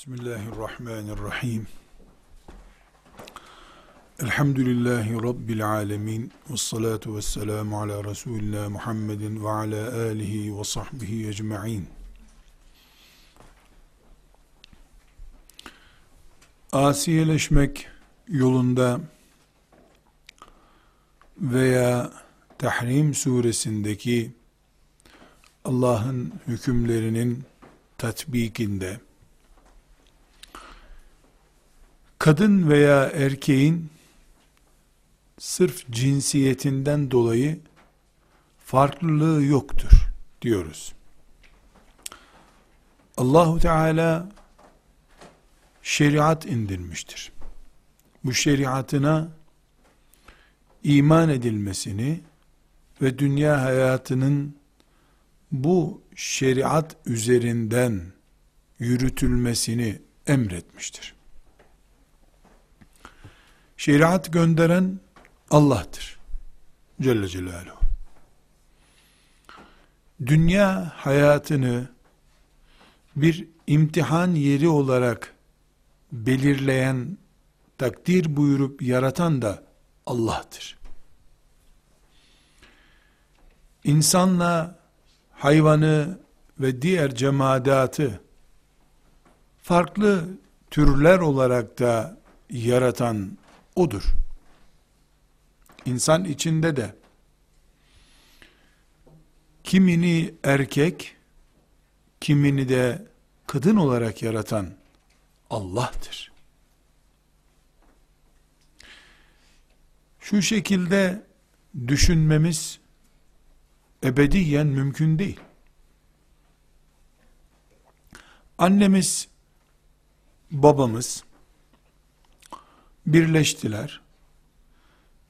Bismillahirrahmanirrahim. Elhamdülillahi Rabbil alemin. Ve salatu ve selamu ala Resulillah Muhammedin ve ala alihi ve sahbihi ecma'in. Asiyeleşmek yolunda veya Tahrim suresindeki Allah'ın hükümlerinin tatbikinde kadın veya erkeğin sırf cinsiyetinden dolayı farklılığı yoktur diyoruz. Allahu Teala şeriat indirmiştir. Bu şeriatına iman edilmesini ve dünya hayatının bu şeriat üzerinden yürütülmesini emretmiştir. Şeriat gönderen Allah'tır. Celle Celaluhu. Dünya hayatını bir imtihan yeri olarak belirleyen, takdir buyurup yaratan da Allah'tır. İnsanla hayvanı ve diğer cemaatı farklı türler olarak da yaratan odur. İnsan içinde de kimini erkek, kimini de kadın olarak yaratan Allah'tır. Şu şekilde düşünmemiz ebediyen mümkün değil. Annemiz, babamız birleştiler.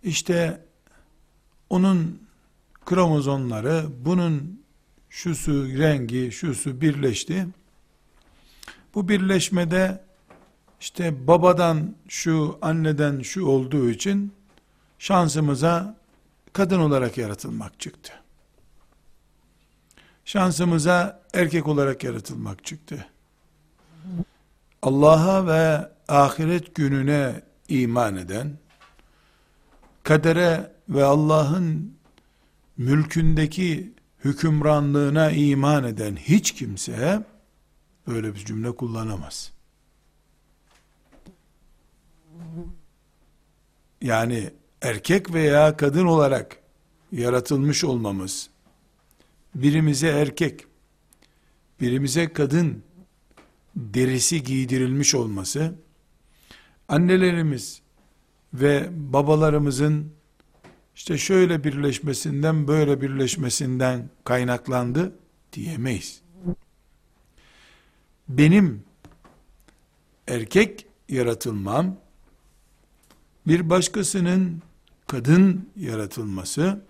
İşte onun kromozomları, bunun şusu rengi, şusu birleşti. Bu birleşmede işte babadan şu, anneden şu olduğu için şansımıza kadın olarak yaratılmak çıktı. Şansımıza erkek olarak yaratılmak çıktı. Allah'a ve ahiret gününe iman eden, kadere ve Allah'ın mülkündeki hükümranlığına iman eden hiç kimse böyle bir cümle kullanamaz. Yani erkek veya kadın olarak yaratılmış olmamız, birimize erkek, birimize kadın derisi giydirilmiş olması, annelerimiz ve babalarımızın işte şöyle birleşmesinden böyle birleşmesinden kaynaklandı diyemeyiz. Benim erkek yaratılmam bir başkasının kadın yaratılması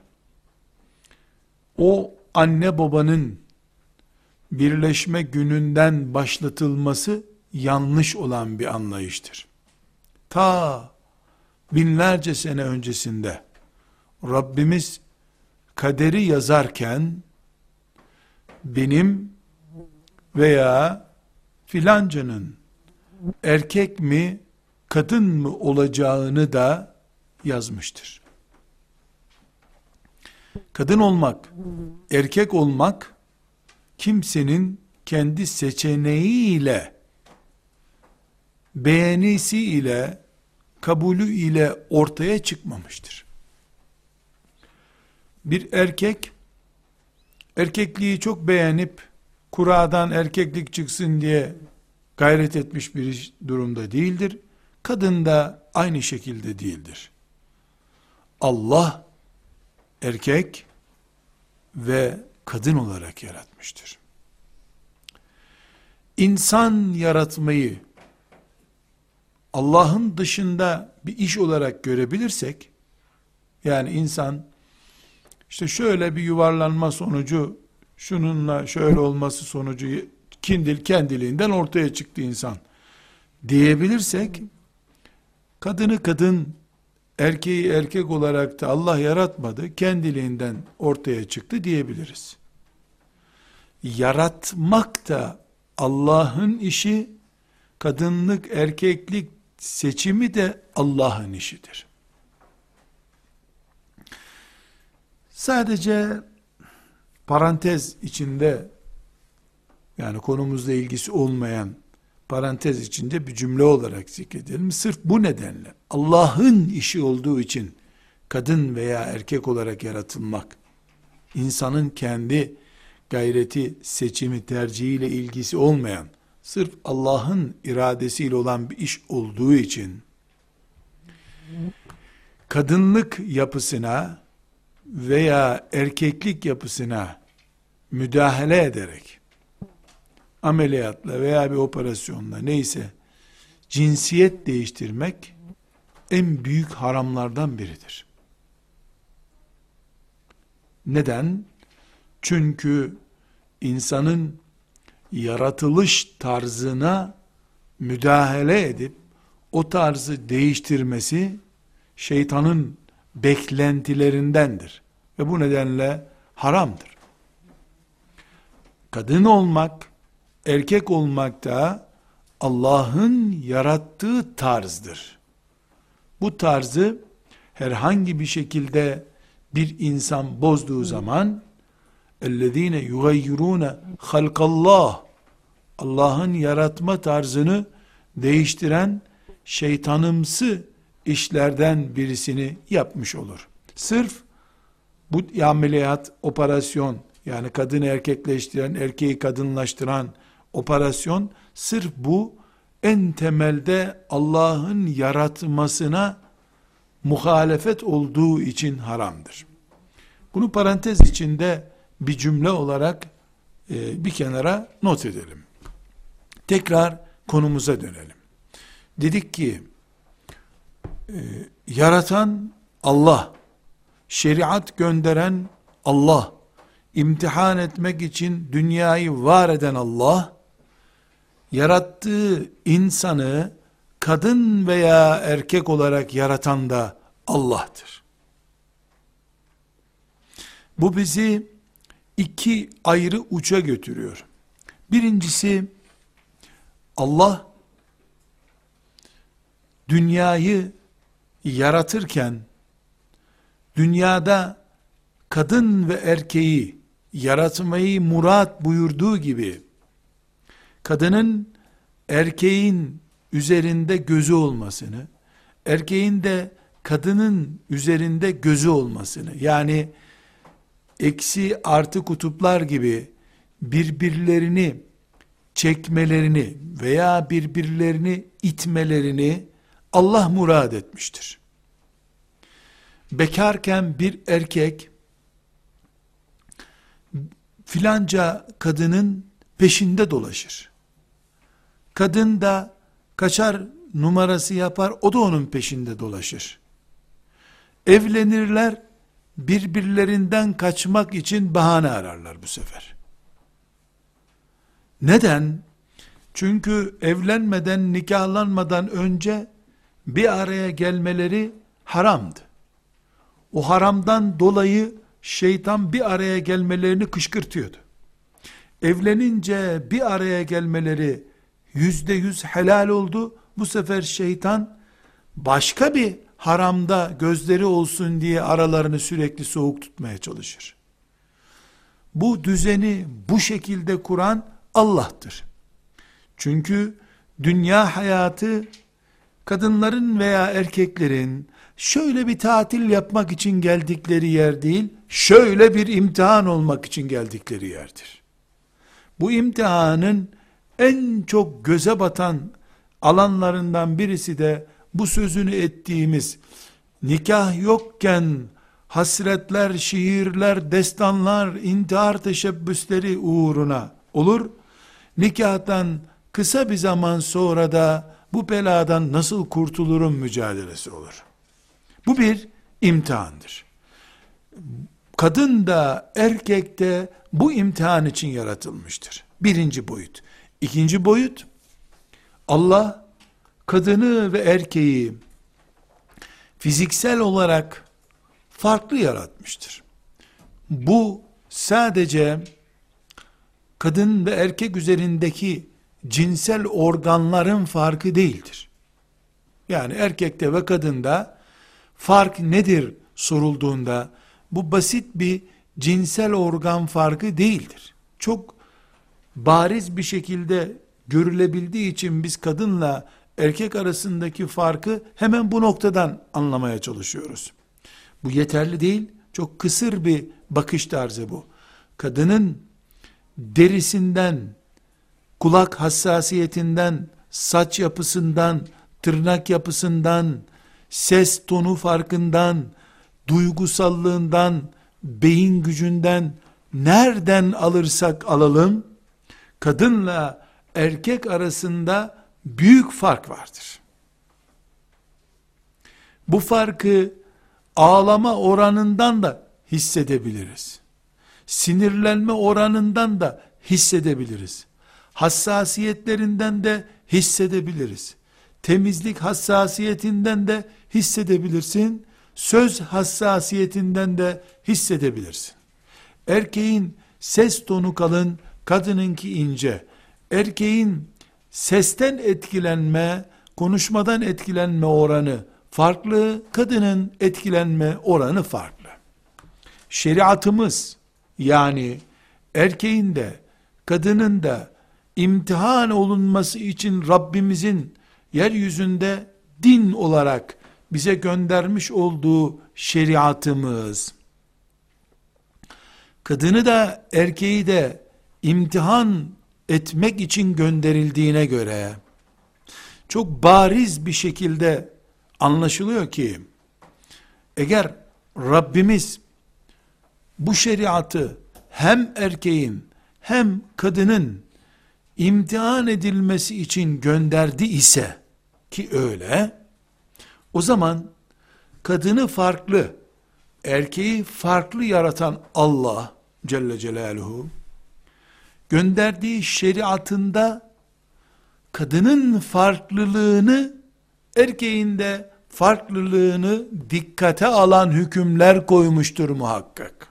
o anne babanın birleşme gününden başlatılması yanlış olan bir anlayıştır. Ta binlerce sene öncesinde Rabbimiz kaderi yazarken benim veya filancanın erkek mi kadın mı olacağını da yazmıştır. Kadın olmak, erkek olmak kimsenin kendi seçeneğiyle beğenisi ile kabulü ile ortaya çıkmamıştır. Bir erkek erkekliği çok beğenip kuradan erkeklik çıksın diye gayret etmiş bir durumda değildir. Kadın da aynı şekilde değildir. Allah erkek ve kadın olarak yaratmıştır. İnsan yaratmayı Allah'ın dışında bir iş olarak görebilirsek, yani insan, işte şöyle bir yuvarlanma sonucu, şununla şöyle olması sonucu, kindil kendiliğinden ortaya çıktı insan, diyebilirsek, kadını kadın, erkeği erkek olarak da Allah yaratmadı, kendiliğinden ortaya çıktı diyebiliriz. Yaratmak da Allah'ın işi, kadınlık, erkeklik seçimi de Allah'ın işidir. Sadece parantez içinde yani konumuzla ilgisi olmayan parantez içinde bir cümle olarak zikredelim. Sırf bu nedenle Allah'ın işi olduğu için kadın veya erkek olarak yaratılmak insanın kendi gayreti, seçimi, tercihiyle ilgisi olmayan sırf Allah'ın iradesiyle olan bir iş olduğu için kadınlık yapısına veya erkeklik yapısına müdahale ederek ameliyatla veya bir operasyonla neyse cinsiyet değiştirmek en büyük haramlardan biridir. Neden? Çünkü insanın yaratılış tarzına müdahale edip o tarzı değiştirmesi şeytanın beklentilerindendir. Ve bu nedenle haramdır. Kadın olmak, erkek olmak da Allah'ın yarattığı tarzdır. Bu tarzı herhangi bir şekilde bir insan bozduğu zaman اَلَّذ۪ينَ يُغَيِّرُونَ خَلْقَ اللّٰهِ Allah'ın yaratma tarzını değiştiren şeytanımsı işlerden birisini yapmış olur. Sırf bu ameliyat, operasyon, yani kadını erkekleştiren, erkeği kadınlaştıran operasyon, sırf bu en temelde Allah'ın yaratmasına muhalefet olduğu için haramdır. Bunu parantez içinde bir cümle olarak e, bir kenara not edelim. Tekrar konumuza dönelim. Dedik ki e, yaratan Allah, şeriat gönderen Allah, imtihan etmek için dünyayı var eden Allah, yarattığı insanı kadın veya erkek olarak yaratan da Allah'tır. Bu bizi iki ayrı uça götürüyor. Birincisi Allah dünyayı yaratırken dünyada kadın ve erkeği yaratmayı murat buyurduğu gibi kadının erkeğin üzerinde gözü olmasını, erkeğin de kadının üzerinde gözü olmasını, yani eksi artı kutuplar gibi birbirlerini çekmelerini veya birbirlerini itmelerini Allah murad etmiştir. Bekarken bir erkek filanca kadının peşinde dolaşır. Kadın da kaçar numarası yapar, o da onun peşinde dolaşır. Evlenirler, birbirlerinden kaçmak için bahane ararlar bu sefer. Neden? Çünkü evlenmeden, nikahlanmadan önce bir araya gelmeleri haramdı. O haramdan dolayı şeytan bir araya gelmelerini kışkırtıyordu. Evlenince bir araya gelmeleri yüzde yüz helal oldu. Bu sefer şeytan başka bir haramda gözleri olsun diye aralarını sürekli soğuk tutmaya çalışır. Bu düzeni bu şekilde kuran Allah'tır. Çünkü dünya hayatı kadınların veya erkeklerin şöyle bir tatil yapmak için geldikleri yer değil, şöyle bir imtihan olmak için geldikleri yerdir. Bu imtihanın en çok göze batan alanlarından birisi de bu sözünü ettiğimiz nikah yokken hasretler, şiirler, destanlar, intihar teşebbüsleri uğruna olur. Nikahtan kısa bir zaman sonra da bu beladan nasıl kurtulurum mücadelesi olur. Bu bir imtihandır. Kadın da erkek de bu imtihan için yaratılmıştır. Birinci boyut. İkinci boyut, Allah kadını ve erkeği fiziksel olarak farklı yaratmıştır. Bu sadece kadın ve erkek üzerindeki cinsel organların farkı değildir. Yani erkekte ve kadında fark nedir sorulduğunda bu basit bir cinsel organ farkı değildir. Çok bariz bir şekilde görülebildiği için biz kadınla erkek arasındaki farkı hemen bu noktadan anlamaya çalışıyoruz. Bu yeterli değil, çok kısır bir bakış tarzı bu. Kadının derisinden, kulak hassasiyetinden, saç yapısından, tırnak yapısından, ses tonu farkından, duygusallığından, beyin gücünden nereden alırsak alalım, kadınla erkek arasında büyük fark vardır. Bu farkı ağlama oranından da hissedebiliriz. Sinirlenme oranından da hissedebiliriz. Hassasiyetlerinden de hissedebiliriz. Temizlik hassasiyetinden de hissedebilirsin. Söz hassasiyetinden de hissedebilirsin. Erkeğin ses tonu kalın, kadınınki ince. Erkeğin sesten etkilenme, konuşmadan etkilenme oranı farklı, kadının etkilenme oranı farklı. Şeriatımız yani erkeğin de kadının da imtihan olunması için Rabbimizin yeryüzünde din olarak bize göndermiş olduğu şeriatımız kadını da erkeği de imtihan etmek için gönderildiğine göre çok bariz bir şekilde anlaşılıyor ki eğer Rabbimiz bu şeriatı hem erkeğin hem kadının imtihan edilmesi için gönderdi ise ki öyle o zaman kadını farklı erkeği farklı yaratan Allah Celle Celaluhu gönderdiği şeriatında kadının farklılığını erkeğin de farklılığını dikkate alan hükümler koymuştur muhakkak.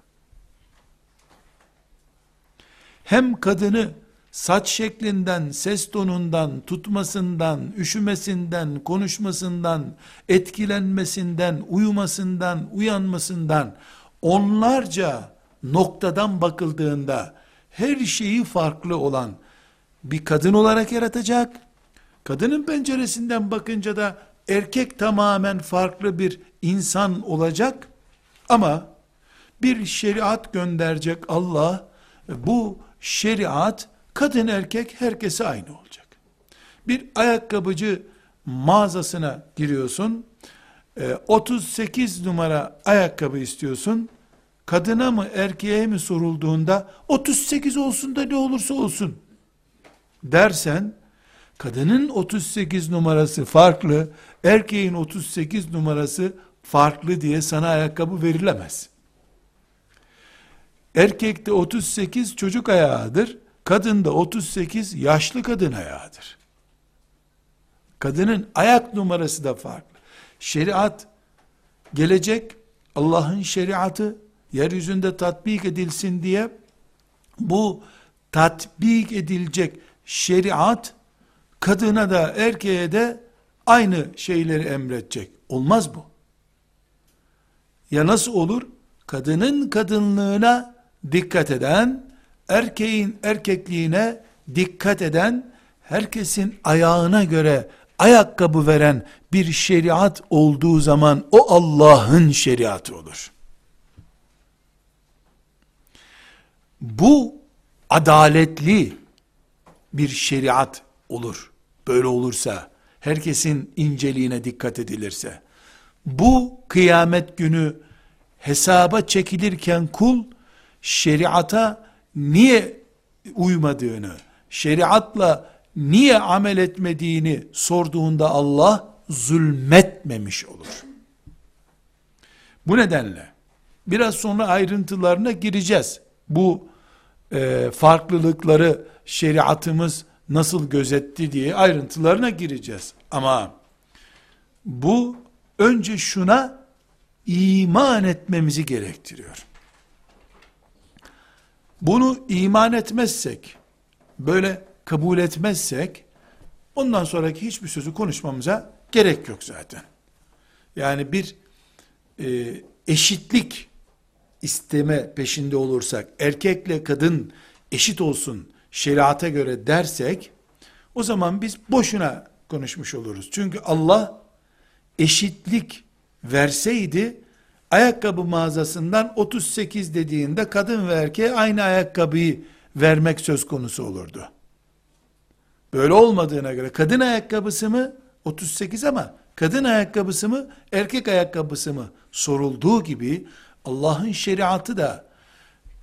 Hem kadını saç şeklinden, ses tonundan, tutmasından, üşümesinden, konuşmasından, etkilenmesinden, uyumasından, uyanmasından onlarca noktadan bakıldığında her şeyi farklı olan bir kadın olarak yaratacak. Kadının penceresinden bakınca da erkek tamamen farklı bir insan olacak. Ama bir şeriat gönderecek Allah. Bu şeriat kadın erkek herkese aynı olacak. Bir ayakkabıcı mağazasına giriyorsun. 38 e, numara ayakkabı istiyorsun kadına mı erkeğe mi sorulduğunda 38 olsun da ne olursa olsun dersen kadının 38 numarası farklı, erkeğin 38 numarası farklı diye sana ayakkabı verilemez. Erkekte 38 çocuk ayağıdır, kadında 38 yaşlı kadın ayağıdır. Kadının ayak numarası da farklı. Şeriat gelecek Allah'ın şeriatı yeryüzünde tatbik edilsin diye bu tatbik edilecek şeriat kadına da erkeğe de aynı şeyleri emredecek. Olmaz bu. Ya nasıl olur? Kadının kadınlığına dikkat eden, erkeğin erkekliğine dikkat eden, herkesin ayağına göre ayakkabı veren bir şeriat olduğu zaman o Allah'ın şeriatı olur. Bu adaletli bir şeriat olur. Böyle olursa, herkesin inceliğine dikkat edilirse, bu kıyamet günü hesaba çekilirken kul, şeriata niye uymadığını, şeriatla niye amel etmediğini sorduğunda Allah, zulmetmemiş olur. Bu nedenle, biraz sonra ayrıntılarına gireceğiz. Bu e, farklılıkları şeriatımız nasıl gözetti diye ayrıntılarına gireceğiz. Ama bu önce şuna iman etmemizi gerektiriyor. Bunu iman etmezsek, böyle kabul etmezsek ondan sonraki hiçbir sözü konuşmamıza gerek yok zaten. Yani bir e, eşitlik isteme peşinde olursak, erkekle kadın eşit olsun şeriata göre dersek, o zaman biz boşuna konuşmuş oluruz. Çünkü Allah eşitlik verseydi, ayakkabı mağazasından 38 dediğinde kadın ve erkeğe aynı ayakkabıyı vermek söz konusu olurdu. Böyle olmadığına göre kadın ayakkabısı mı 38 ama kadın ayakkabısı mı erkek ayakkabısı mı sorulduğu gibi Allah'ın şeriatı da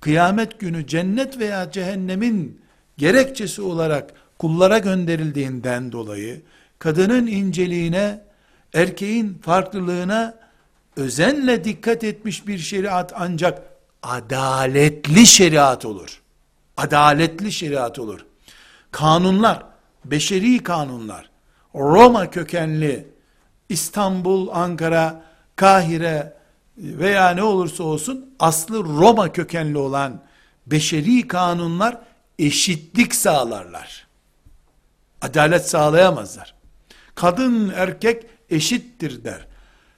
kıyamet günü cennet veya cehennemin gerekçesi olarak kullara gönderildiğinden dolayı kadının inceliğine, erkeğin farklılığına özenle dikkat etmiş bir şeriat ancak adaletli şeriat olur. Adaletli şeriat olur. Kanunlar, beşeri kanunlar, Roma kökenli İstanbul, Ankara, Kahire veya ne olursa olsun aslı Roma kökenli olan beşeri kanunlar eşitlik sağlarlar. Adalet sağlayamazlar. Kadın erkek eşittir der.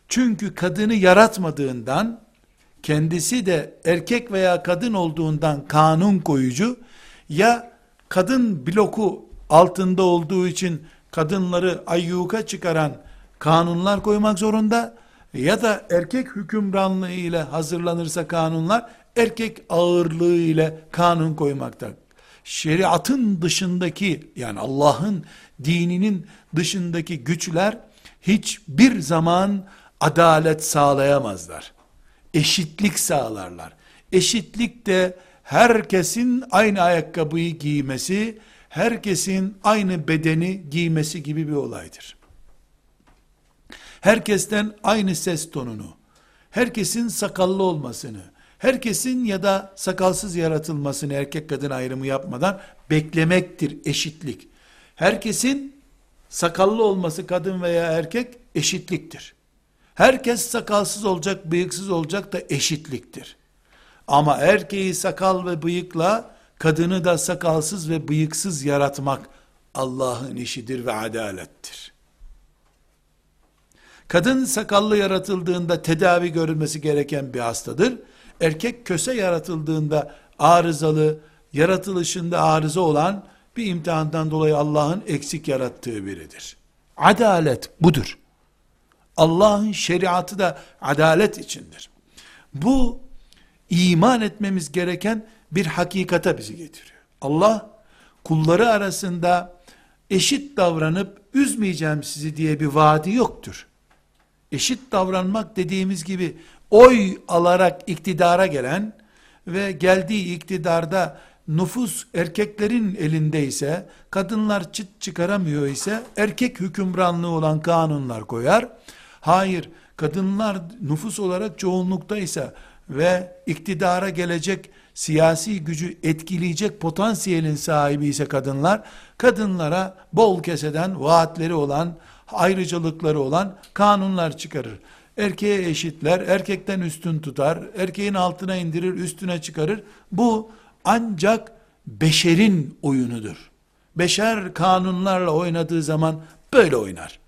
Çünkü kadını yaratmadığından kendisi de erkek veya kadın olduğundan kanun koyucu ya kadın bloku altında olduğu için kadınları ayyuka çıkaran kanunlar koymak zorunda ya da erkek hükümranlığı ile hazırlanırsa kanunlar erkek ağırlığı ile kanun koymakta. Şeriatın dışındaki yani Allah'ın dininin dışındaki güçler hiçbir zaman adalet sağlayamazlar. Eşitlik sağlarlar. Eşitlik de herkesin aynı ayakkabıyı giymesi, herkesin aynı bedeni giymesi gibi bir olaydır. Herkesten aynı ses tonunu, herkesin sakallı olmasını, herkesin ya da sakalsız yaratılmasını erkek kadın ayrımı yapmadan beklemektir eşitlik. Herkesin sakallı olması kadın veya erkek eşitliktir. Herkes sakalsız olacak, bıyıksız olacak da eşitliktir. Ama erkeği sakal ve bıyıkla, kadını da sakalsız ve bıyıksız yaratmak Allah'ın işidir ve adalettir. Kadın sakallı yaratıldığında tedavi görülmesi gereken bir hastadır. Erkek köse yaratıldığında arızalı, yaratılışında arıza olan bir imtihandan dolayı Allah'ın eksik yarattığı biridir. Adalet budur. Allah'ın şeriatı da adalet içindir. Bu iman etmemiz gereken bir hakikata bizi getiriyor. Allah kulları arasında eşit davranıp üzmeyeceğim sizi diye bir vaadi yoktur. Eşit davranmak dediğimiz gibi oy alarak iktidara gelen ve geldiği iktidarda nüfus erkeklerin elindeyse, kadınlar çıt çıkaramıyor ise erkek hükümranlığı olan kanunlar koyar. Hayır, kadınlar nüfus olarak çoğunluktaysa ve iktidara gelecek siyasi gücü etkileyecek potansiyelin sahibi ise kadınlar, kadınlara bol keseden vaatleri olan, ayrıcalıkları olan kanunlar çıkarır. Erkeğe eşitler, erkekten üstün tutar, erkeğin altına indirir, üstüne çıkarır. Bu ancak beşerin oyunudur. Beşer kanunlarla oynadığı zaman böyle oynar.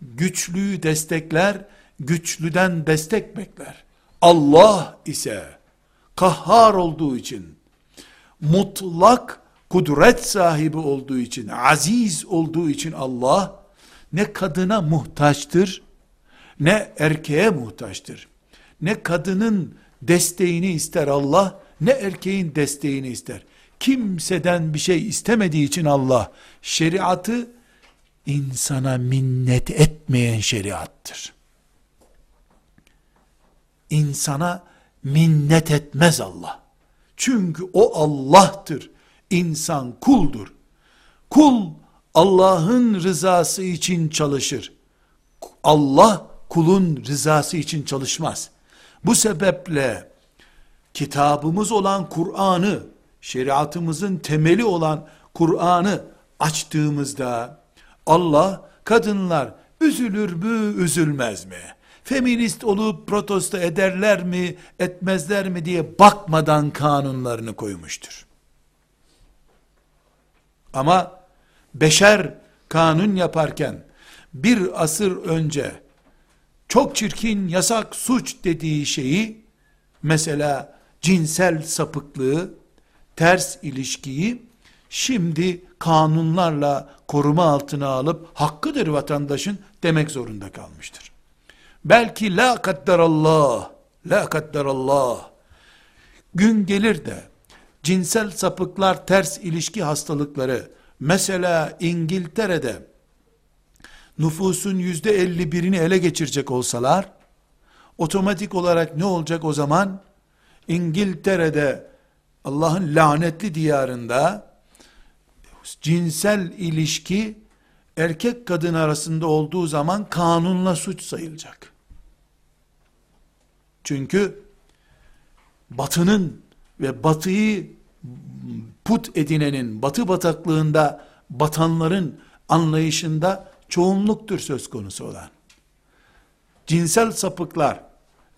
Güçlüyü destekler, güçlüden destek bekler. Allah ise kahhar olduğu için, mutlak kudret sahibi olduğu için, aziz olduğu için Allah, ne kadına muhtaçtır, ne erkeğe muhtaçtır. Ne kadının desteğini ister Allah, ne erkeğin desteğini ister. Kimseden bir şey istemediği için Allah, şeriatı insana minnet etmeyen şeriattır. İnsana minnet etmez Allah. Çünkü o Allah'tır. İnsan kuldur. Kul Allah'ın rızası için çalışır. Allah kulun rızası için çalışmaz. Bu sebeple kitabımız olan Kur'an'ı, şeriatımızın temeli olan Kur'an'ı açtığımızda Allah kadınlar üzülür mü, üzülmez mi? Feminist olup protesto ederler mi, etmezler mi diye bakmadan kanunlarını koymuştur. Ama beşer kanun yaparken bir asır önce çok çirkin, yasak, suç dediği şeyi mesela cinsel sapıklığı, ters ilişkiyi şimdi kanunlarla koruma altına alıp hakkıdır vatandaşın demek zorunda kalmıştır. Belki la kadderallah, la kadderallah. Gün gelir de cinsel sapıklar, ters ilişki hastalıkları, mesela İngiltere'de nüfusun yüzde elli birini ele geçirecek olsalar, otomatik olarak ne olacak o zaman? İngiltere'de Allah'ın lanetli diyarında cinsel ilişki erkek kadın arasında olduğu zaman kanunla suç sayılacak. Çünkü batının ve batıyı put edinenin, batı bataklığında batanların anlayışında çoğunluktur söz konusu olan. Cinsel sapıklar,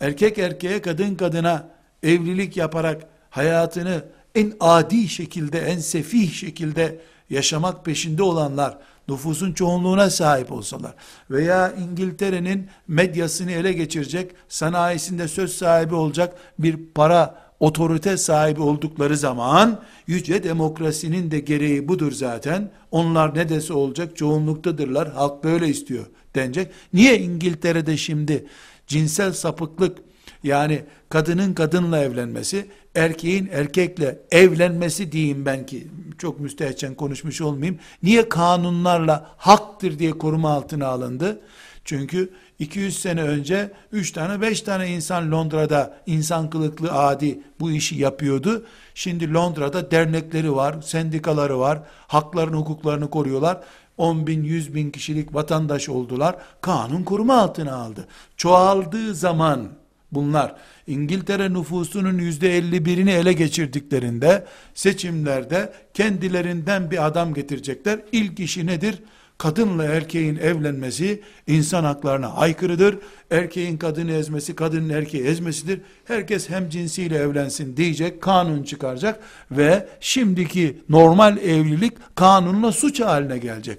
erkek erkeğe kadın kadına evlilik yaparak hayatını en adi şekilde, en sefih şekilde yaşamak peşinde olanlar, nüfusun çoğunluğuna sahip olsalar veya İngiltere'nin medyasını ele geçirecek, sanayisinde söz sahibi olacak bir para otorite sahibi oldukları zaman yüce demokrasinin de gereği budur zaten. Onlar ne dese olacak çoğunluktadırlar. Halk böyle istiyor denecek. Niye İngiltere'de şimdi cinsel sapıklık yani kadının kadınla evlenmesi, erkeğin erkekle evlenmesi diyeyim ben ki çok müstehcen konuşmuş olmayayım. Niye kanunlarla haktır diye koruma altına alındı? Çünkü 200 sene önce 3 tane 5 tane insan Londra'da insan kılıklı adi bu işi yapıyordu. Şimdi Londra'da dernekleri var, sendikaları var, haklarını hukuklarını koruyorlar. 10 bin 100 bin kişilik vatandaş oldular. Kanun koruma altına aldı. Çoğaldığı zaman bunlar İngiltere nüfusunun yüzde 51'ini ele geçirdiklerinde seçimlerde kendilerinden bir adam getirecekler. İlk işi nedir? Kadınla erkeğin evlenmesi insan haklarına aykırıdır. Erkeğin kadını ezmesi, kadının erkeği ezmesidir. Herkes hem cinsiyle evlensin diyecek, kanun çıkaracak ve şimdiki normal evlilik kanunla suç haline gelecek.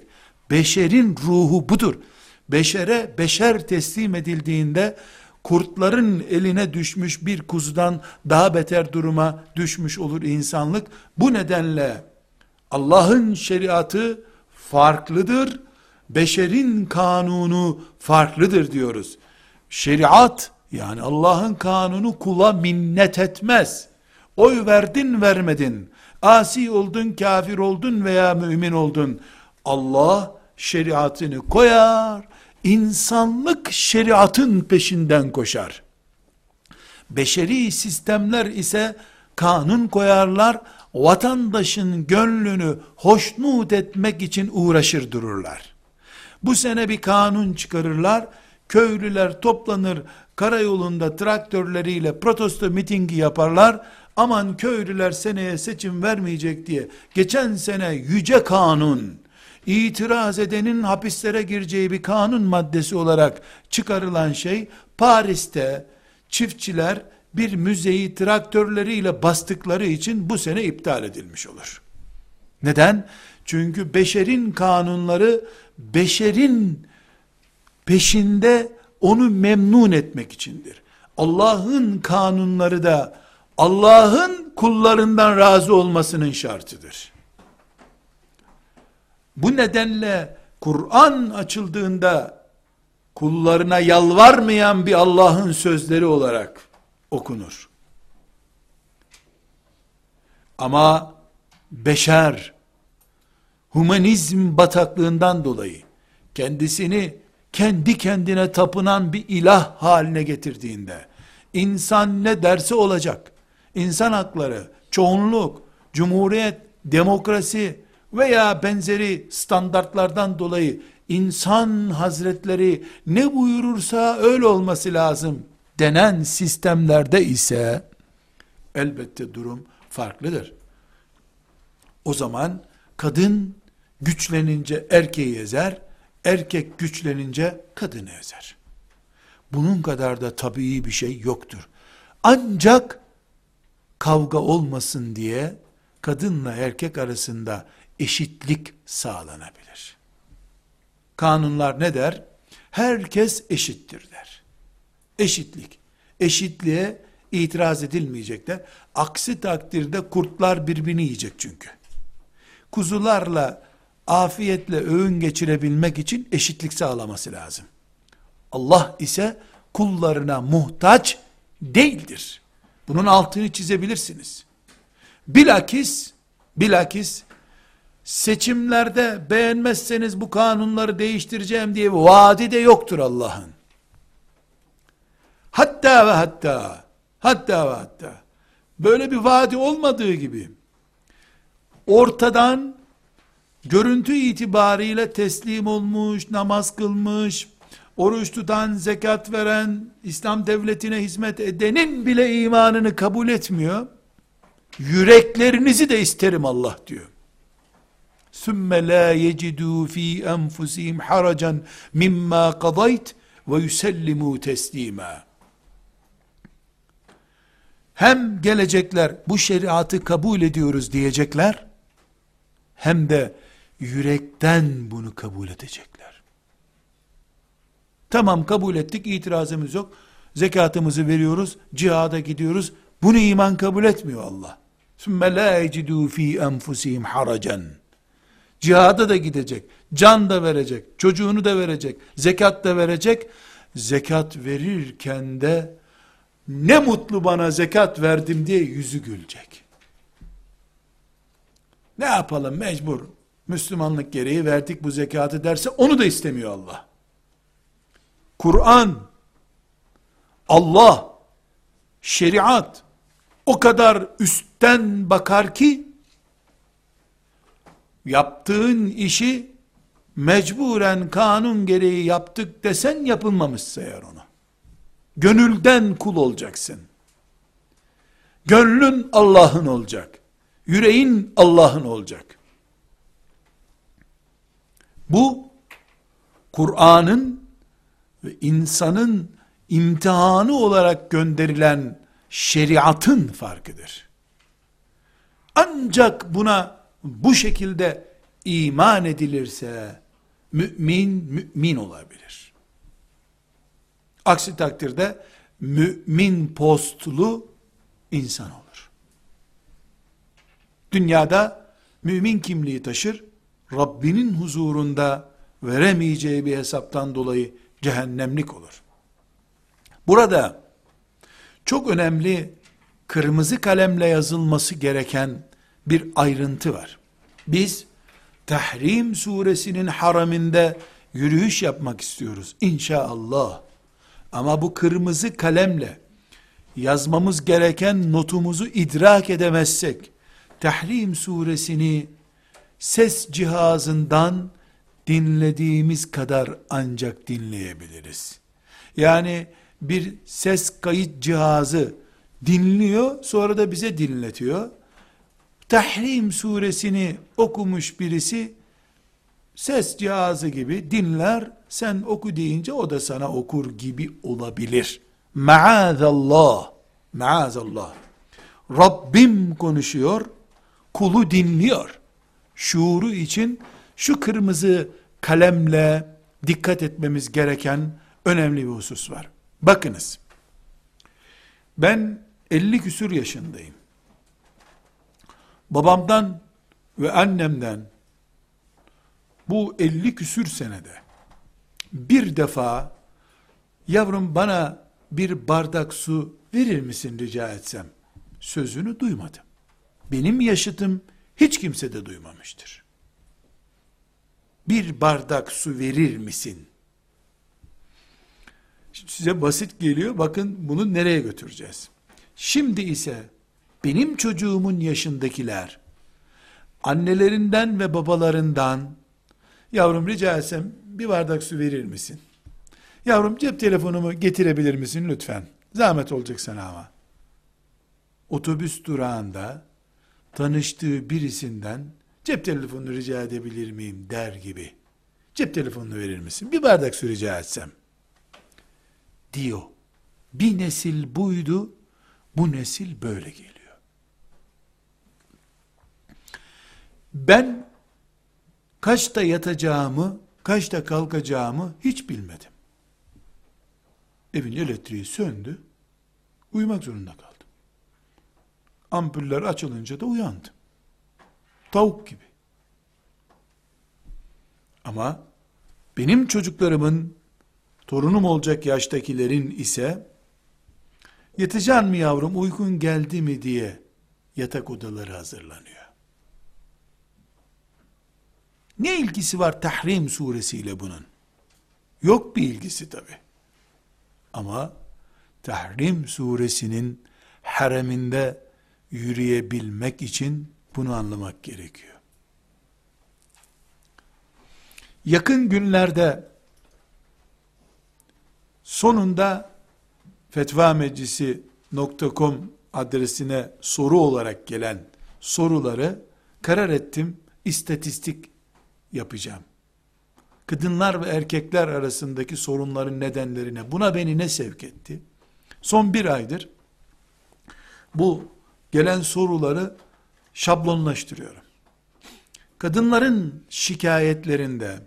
Beşerin ruhu budur. Beşere beşer teslim edildiğinde kurtların eline düşmüş bir kuzudan daha beter duruma düşmüş olur insanlık. Bu nedenle Allah'ın şeriatı farklıdır. Beşerin kanunu farklıdır diyoruz. Şeriat yani Allah'ın kanunu kula minnet etmez. Oy verdin vermedin. Asi oldun, kafir oldun veya mümin oldun. Allah şeriatını koyar. insanlık şeriatın peşinden koşar. Beşeri sistemler ise kanun koyarlar vatandaşın gönlünü hoşnut etmek için uğraşır dururlar. Bu sene bir kanun çıkarırlar, köylüler toplanır, karayolunda traktörleriyle protesto mitingi yaparlar, aman köylüler seneye seçim vermeyecek diye, geçen sene yüce kanun, itiraz edenin hapislere gireceği bir kanun maddesi olarak çıkarılan şey, Paris'te çiftçiler, bir müzeyi traktörleriyle bastıkları için bu sene iptal edilmiş olur. Neden? Çünkü beşerin kanunları beşerin peşinde onu memnun etmek içindir. Allah'ın kanunları da Allah'ın kullarından razı olmasının şartıdır. Bu nedenle Kur'an açıldığında kullarına yalvarmayan bir Allah'ın sözleri olarak okunur. Ama beşer humanizm bataklığından dolayı kendisini kendi kendine tapınan bir ilah haline getirdiğinde insan ne derse olacak. İnsan hakları, çoğunluk, cumhuriyet, demokrasi veya benzeri standartlardan dolayı insan hazretleri ne buyurursa öyle olması lazım denen sistemlerde ise elbette durum farklıdır. O zaman kadın güçlenince erkeği ezer, erkek güçlenince kadını ezer. Bunun kadar da tabii bir şey yoktur. Ancak kavga olmasın diye kadınla erkek arasında eşitlik sağlanabilir. Kanunlar ne der? Herkes eşittir der. Eşitlik. Eşitliğe itiraz edilmeyecekler. Aksi takdirde kurtlar birbirini yiyecek çünkü. Kuzularla afiyetle öğün geçirebilmek için eşitlik sağlaması lazım. Allah ise kullarına muhtaç değildir. Bunun altını çizebilirsiniz. Bilakis, bilakis seçimlerde beğenmezseniz bu kanunları değiştireceğim diye vaadi de yoktur Allah'ın. Hatta ve hatta, hatta ve hatta, böyle bir vaadi olmadığı gibi, ortadan, görüntü itibariyle teslim olmuş, namaz kılmış, oruç tutan, zekat veren, İslam devletine hizmet edenin bile imanını kabul etmiyor. Yüreklerinizi de isterim Allah diyor. Sümme la yecidû fî enfusihim haracan mimma kadayt ve yusellimu teslima. Hem gelecekler bu şeriatı kabul ediyoruz diyecekler, hem de yürekten bunu kabul edecekler. Tamam kabul ettik, itirazımız yok. Zekatımızı veriyoruz, cihada gidiyoruz. Bunu iman kabul etmiyor Allah. Sümme la ecidû fî enfusihim haracen. Cihada da gidecek, can da verecek, çocuğunu da verecek, zekat da verecek. Zekat verirken de ne mutlu bana zekat verdim diye yüzü gülecek. Ne yapalım mecbur. Müslümanlık gereği verdik bu zekatı derse onu da istemiyor Allah. Kur'an, Allah, şeriat o kadar üstten bakar ki yaptığın işi mecburen kanun gereği yaptık desen yapılmamış sayar onu. Gönülden kul olacaksın. Gönlün Allah'ın olacak. Yüreğin Allah'ın olacak. Bu Kur'an'ın ve insanın imtihanı olarak gönderilen şeriatın farkıdır. Ancak buna bu şekilde iman edilirse mümin mümin olabilir. Aksi takdirde mümin postlu insan olur. Dünyada mümin kimliği taşır, Rabbinin huzurunda veremeyeceği bir hesaptan dolayı cehennemlik olur. Burada çok önemli kırmızı kalemle yazılması gereken bir ayrıntı var. Biz Tahrim suresinin haraminde yürüyüş yapmak istiyoruz inşallah. Ama bu kırmızı kalemle yazmamız gereken notumuzu idrak edemezsek, Tahrim suresini ses cihazından dinlediğimiz kadar ancak dinleyebiliriz. Yani bir ses kayıt cihazı dinliyor, sonra da bize dinletiyor. Tahrim suresini okumuş birisi ses cihazı gibi dinler, sen oku deyince o da sana okur gibi olabilir. Maazallah, maazallah. Rabbim konuşuyor, kulu dinliyor. Şuuru için şu kırmızı kalemle dikkat etmemiz gereken önemli bir husus var. Bakınız, ben 50 küsür yaşındayım. Babamdan ve annemden bu 50 küsür senede bir defa yavrum bana bir bardak su verir misin rica etsem sözünü duymadım. Benim yaşıtım hiç kimse de duymamıştır. Bir bardak su verir misin? Size basit geliyor. Bakın bunu nereye götüreceğiz? Şimdi ise benim çocuğumun yaşındakiler annelerinden ve babalarından yavrum rica etsem bir bardak su verir misin? Yavrum cep telefonumu getirebilir misin lütfen? Zahmet olacak sana ama. Otobüs durağında tanıştığı birisinden cep telefonunu rica edebilir miyim der gibi. Cep telefonunu verir misin? Bir bardak su rica etsem. Diyor. Bir nesil buydu, bu nesil böyle geliyor. Ben kaçta yatacağımı, kaçta kalkacağımı hiç bilmedim. Evin elektriği söndü. Uyumak zorunda kaldım. Ampuller açılınca da uyandım. Tavuk gibi. Ama benim çocuklarımın torunum olacak yaştakilerin ise yatacaksın mı yavrum uykun geldi mi diye yatak odaları hazırlanıyor. Ne ilgisi var Tahrim suresiyle bunun? Yok bir ilgisi tabi. Ama Tahrim suresinin hareminde yürüyebilmek için bunu anlamak gerekiyor. Yakın günlerde sonunda fetvameclisi.com adresine soru olarak gelen soruları karar ettim istatistik yapacağım. Kadınlar ve erkekler arasındaki sorunların nedenlerine buna beni ne sevk etti? Son bir aydır bu gelen soruları şablonlaştırıyorum. Kadınların şikayetlerinde,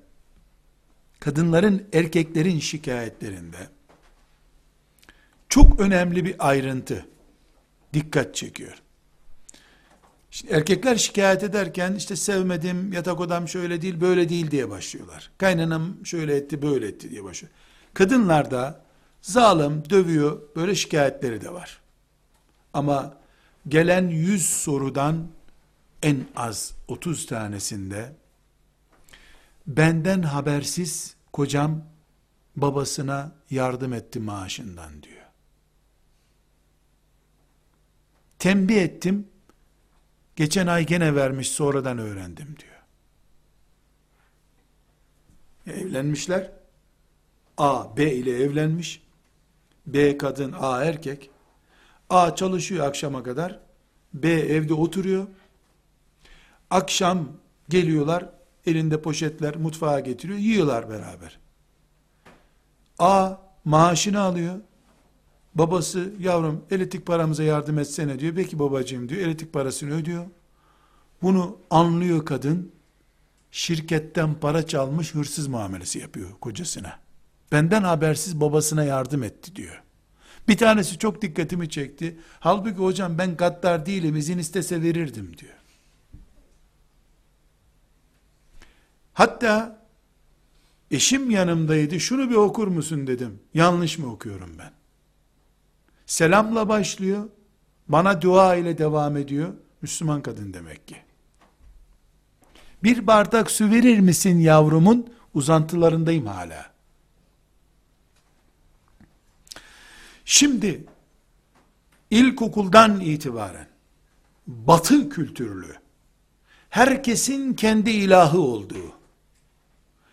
kadınların erkeklerin şikayetlerinde çok önemli bir ayrıntı dikkat çekiyor. Erkekler şikayet ederken işte sevmedim, yatak odam şöyle değil, böyle değil diye başlıyorlar. Kaynanam şöyle etti, böyle etti diye başlıyor. Kadınlar da zalim, dövüyor, böyle şikayetleri de var. Ama gelen 100 sorudan en az 30 tanesinde benden habersiz kocam babasına yardım etti maaşından diyor. Tembih ettim, geçen ay gene vermiş sonradan öğrendim diyor. Evlenmişler, A, B ile evlenmiş, B kadın, A erkek, A çalışıyor akşama kadar, B evde oturuyor, akşam geliyorlar, elinde poşetler mutfağa getiriyor, yiyorlar beraber. A maaşını alıyor, Babası yavrum elektrik paramıza yardım etsene diyor. Peki babacığım diyor. Elektrik parasını ödüyor. Bunu anlıyor kadın. Şirketten para çalmış hırsız muamelesi yapıyor kocasına. Benden habersiz babasına yardım etti diyor. Bir tanesi çok dikkatimi çekti. Halbuki hocam ben gaddar değilim izin istese verirdim diyor. Hatta eşim yanımdaydı şunu bir okur musun dedim. Yanlış mı okuyorum ben? Selamla başlıyor. Bana dua ile devam ediyor. Müslüman kadın demek ki. Bir bardak su verir misin yavrumun? Uzantılarındayım hala. Şimdi ilkokuldan itibaren batı kültürlü herkesin kendi ilahı olduğu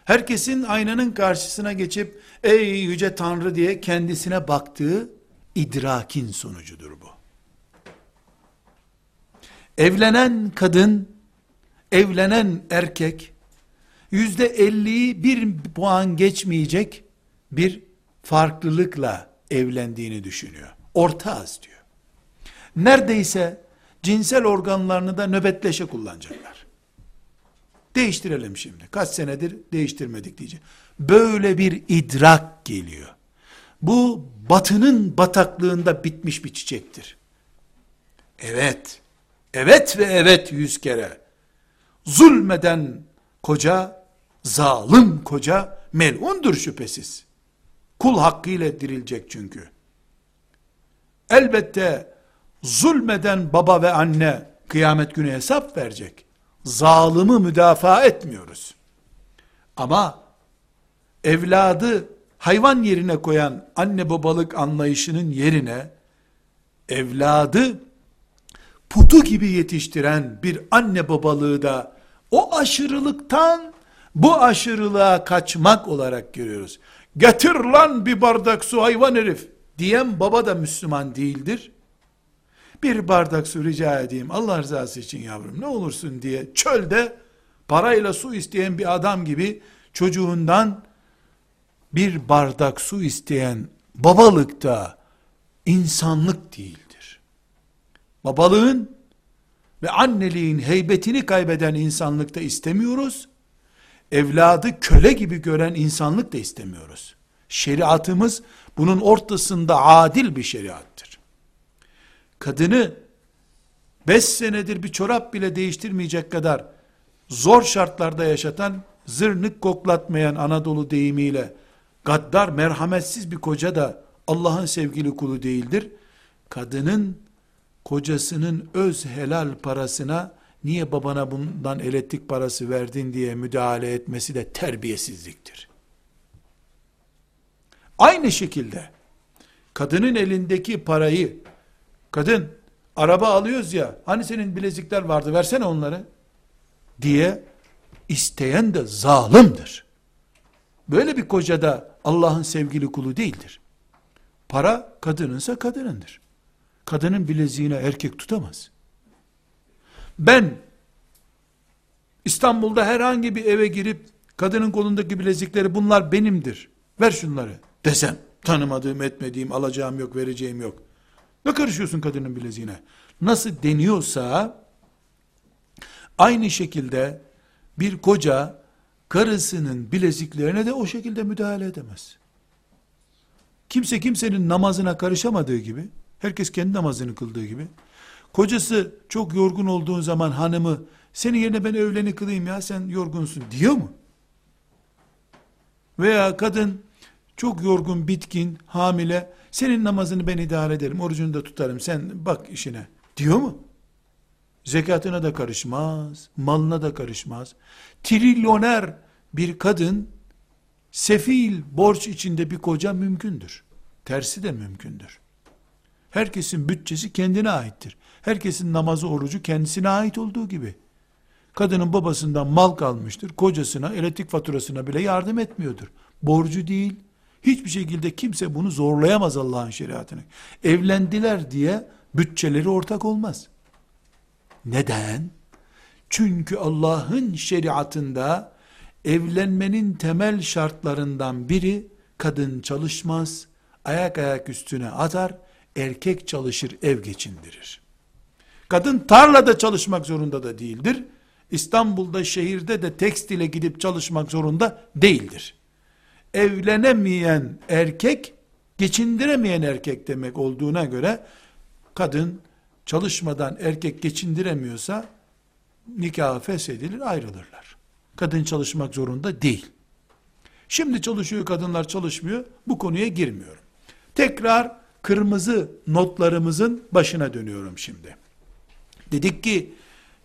herkesin aynanın karşısına geçip ey yüce tanrı diye kendisine baktığı idrakin sonucudur bu. Evlenen kadın, evlenen erkek, yüzde elliyi bir puan geçmeyecek bir farklılıkla evlendiğini düşünüyor. Orta az diyor. Neredeyse cinsel organlarını da nöbetleşe kullanacaklar. Değiştirelim şimdi. Kaç senedir değiştirmedik diyecek. Böyle bir idrak geliyor. Bu batının bataklığında bitmiş bir çiçektir. Evet, evet ve evet yüz kere. Zulmeden koca, zalim koca melundur şüphesiz. Kul hakkıyla dirilecek çünkü. Elbette zulmeden baba ve anne kıyamet günü hesap verecek. Zalımı müdafaa etmiyoruz. Ama evladı hayvan yerine koyan anne babalık anlayışının yerine evladı putu gibi yetiştiren bir anne babalığı da o aşırılıktan bu aşırılığa kaçmak olarak görüyoruz. Getir lan bir bardak su hayvan herif diyen baba da Müslüman değildir. Bir bardak su rica edeyim Allah rızası için yavrum ne olursun diye çölde parayla su isteyen bir adam gibi çocuğundan bir bardak su isteyen babalık da insanlık değildir. Babalığın ve anneliğin heybetini kaybeden insanlıkta istemiyoruz. evladı köle gibi gören insanlık da istemiyoruz. Şeriatımız bunun ortasında adil bir şeriattır. Kadını 5 senedir bir çorap bile değiştirmeyecek kadar zor şartlarda yaşatan, zırnık koklatmayan Anadolu deyimiyle gaddar, merhametsiz bir koca da Allah'ın sevgili kulu değildir. Kadının kocasının öz helal parasına niye babana bundan elektrik parası verdin diye müdahale etmesi de terbiyesizliktir. Aynı şekilde kadının elindeki parayı kadın araba alıyoruz ya hani senin bilezikler vardı versene onları diye isteyen de zalimdir. Böyle bir koca da Allah'ın sevgili kulu değildir. Para kadınınsa kadınındır. Kadının bileziğine erkek tutamaz. Ben İstanbul'da herhangi bir eve girip kadının kolundaki bilezikleri bunlar benimdir. Ver şunları desem tanımadığım etmediğim alacağım yok vereceğim yok. Ne karışıyorsun kadının bileziğine? Nasıl deniyorsa aynı şekilde bir koca karısının bileziklerine de o şekilde müdahale edemez. Kimse kimsenin namazına karışamadığı gibi, herkes kendi namazını kıldığı gibi, kocası çok yorgun olduğu zaman hanımı, senin yerine ben öğleni kılayım ya sen yorgunsun diyor mu? Veya kadın çok yorgun, bitkin, hamile, senin namazını ben idare ederim, orucunu da tutarım, sen bak işine diyor mu? Zekatına da karışmaz, malına da karışmaz. Trilyoner bir kadın, sefil borç içinde bir koca mümkündür. Tersi de mümkündür. Herkesin bütçesi kendine aittir. Herkesin namazı orucu kendisine ait olduğu gibi. Kadının babasından mal kalmıştır. Kocasına, elektrik faturasına bile yardım etmiyordur. Borcu değil. Hiçbir şekilde kimse bunu zorlayamaz Allah'ın şeriatını. Evlendiler diye bütçeleri ortak olmaz. Neden? Çünkü Allah'ın şeriatında evlenmenin temel şartlarından biri kadın çalışmaz, ayak ayak üstüne atar, erkek çalışır, ev geçindirir. Kadın tarlada çalışmak zorunda da değildir. İstanbul'da şehirde de tekstile gidip çalışmak zorunda değildir. Evlenemeyen erkek, geçindiremeyen erkek demek olduğuna göre, kadın çalışmadan erkek geçindiremiyorsa, nikahı feshedilir, ayrılırlar. Kadın çalışmak zorunda değil. Şimdi çalışıyor kadınlar çalışmıyor, bu konuya girmiyorum. Tekrar kırmızı notlarımızın başına dönüyorum şimdi. Dedik ki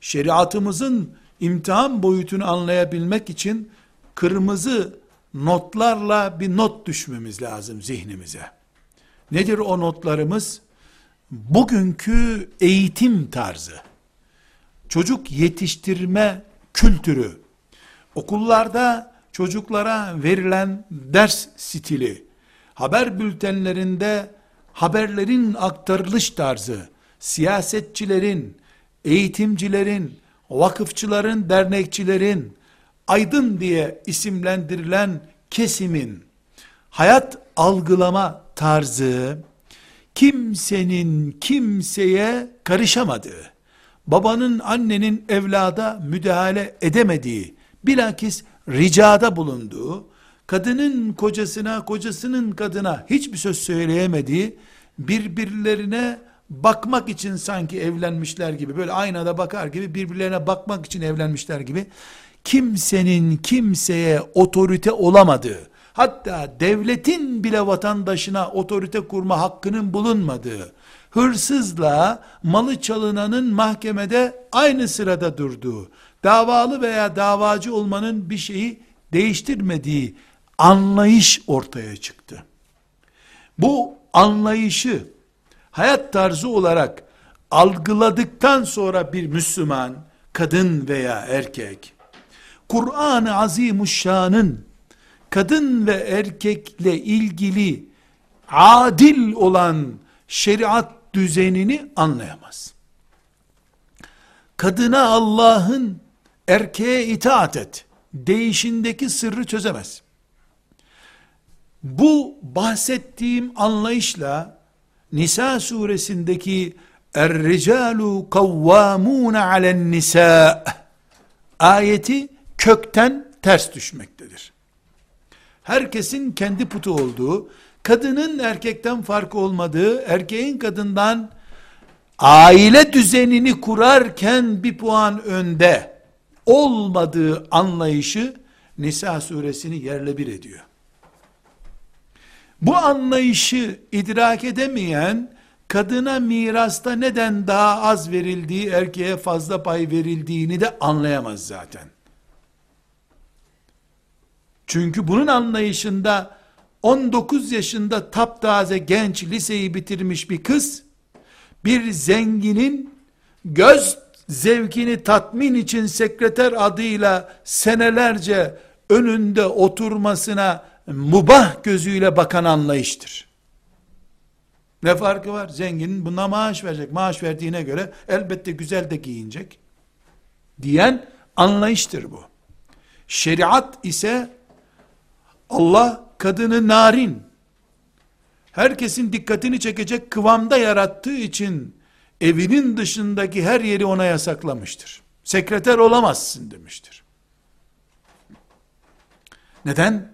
şeriatımızın imtihan boyutunu anlayabilmek için kırmızı notlarla bir not düşmemiz lazım zihnimize. Nedir o notlarımız? Bugünkü eğitim tarzı, çocuk yetiştirme kültürü, okullarda çocuklara verilen ders stili, haber bültenlerinde haberlerin aktarılış tarzı, siyasetçilerin, eğitimcilerin, vakıfçıların, dernekçilerin, aydın diye isimlendirilen kesimin hayat algılama tarzı, kimsenin kimseye karışamadığı, babanın annenin evlada müdahale edemediği, bilakis ricada bulunduğu, kadının kocasına, kocasının kadına hiçbir söz söyleyemediği, birbirlerine bakmak için sanki evlenmişler gibi, böyle aynada bakar gibi, birbirlerine bakmak için evlenmişler gibi, kimsenin kimseye otorite olamadığı, hatta devletin bile vatandaşına otorite kurma hakkının bulunmadığı, hırsızla malı çalınanın mahkemede aynı sırada durduğu, davalı veya davacı olmanın bir şeyi değiştirmediği anlayış ortaya çıktı. Bu anlayışı hayat tarzı olarak algıladıktan sonra bir Müslüman, kadın veya erkek, Kur'an-ı Azimuşşan'ın kadın ve erkekle ilgili adil olan şeriat düzenini anlayamaz. Kadına Allah'ın erkeğe itaat et değişindeki sırrı çözemez. Bu bahsettiğim anlayışla Nisa suresindeki Er-ricalu kavvamun alen nisa ayeti kökten ters düşmektedir. Herkesin kendi putu olduğu, kadının erkekten farkı olmadığı, erkeğin kadından aile düzenini kurarken bir puan önde olmadığı anlayışı Nisa suresini yerle bir ediyor. Bu anlayışı idrak edemeyen kadına mirasta neden daha az verildiği, erkeğe fazla pay verildiğini de anlayamaz zaten. Çünkü bunun anlayışında 19 yaşında taptaze genç liseyi bitirmiş bir kız, bir zenginin göz zevkini tatmin için sekreter adıyla senelerce önünde oturmasına mubah gözüyle bakan anlayıştır. Ne farkı var? Zenginin buna maaş verecek. Maaş verdiğine göre elbette güzel de giyinecek. Diyen anlayıştır bu. Şeriat ise Allah kadını narin, herkesin dikkatini çekecek kıvamda yarattığı için evinin dışındaki her yeri ona yasaklamıştır. Sekreter olamazsın demiştir. Neden?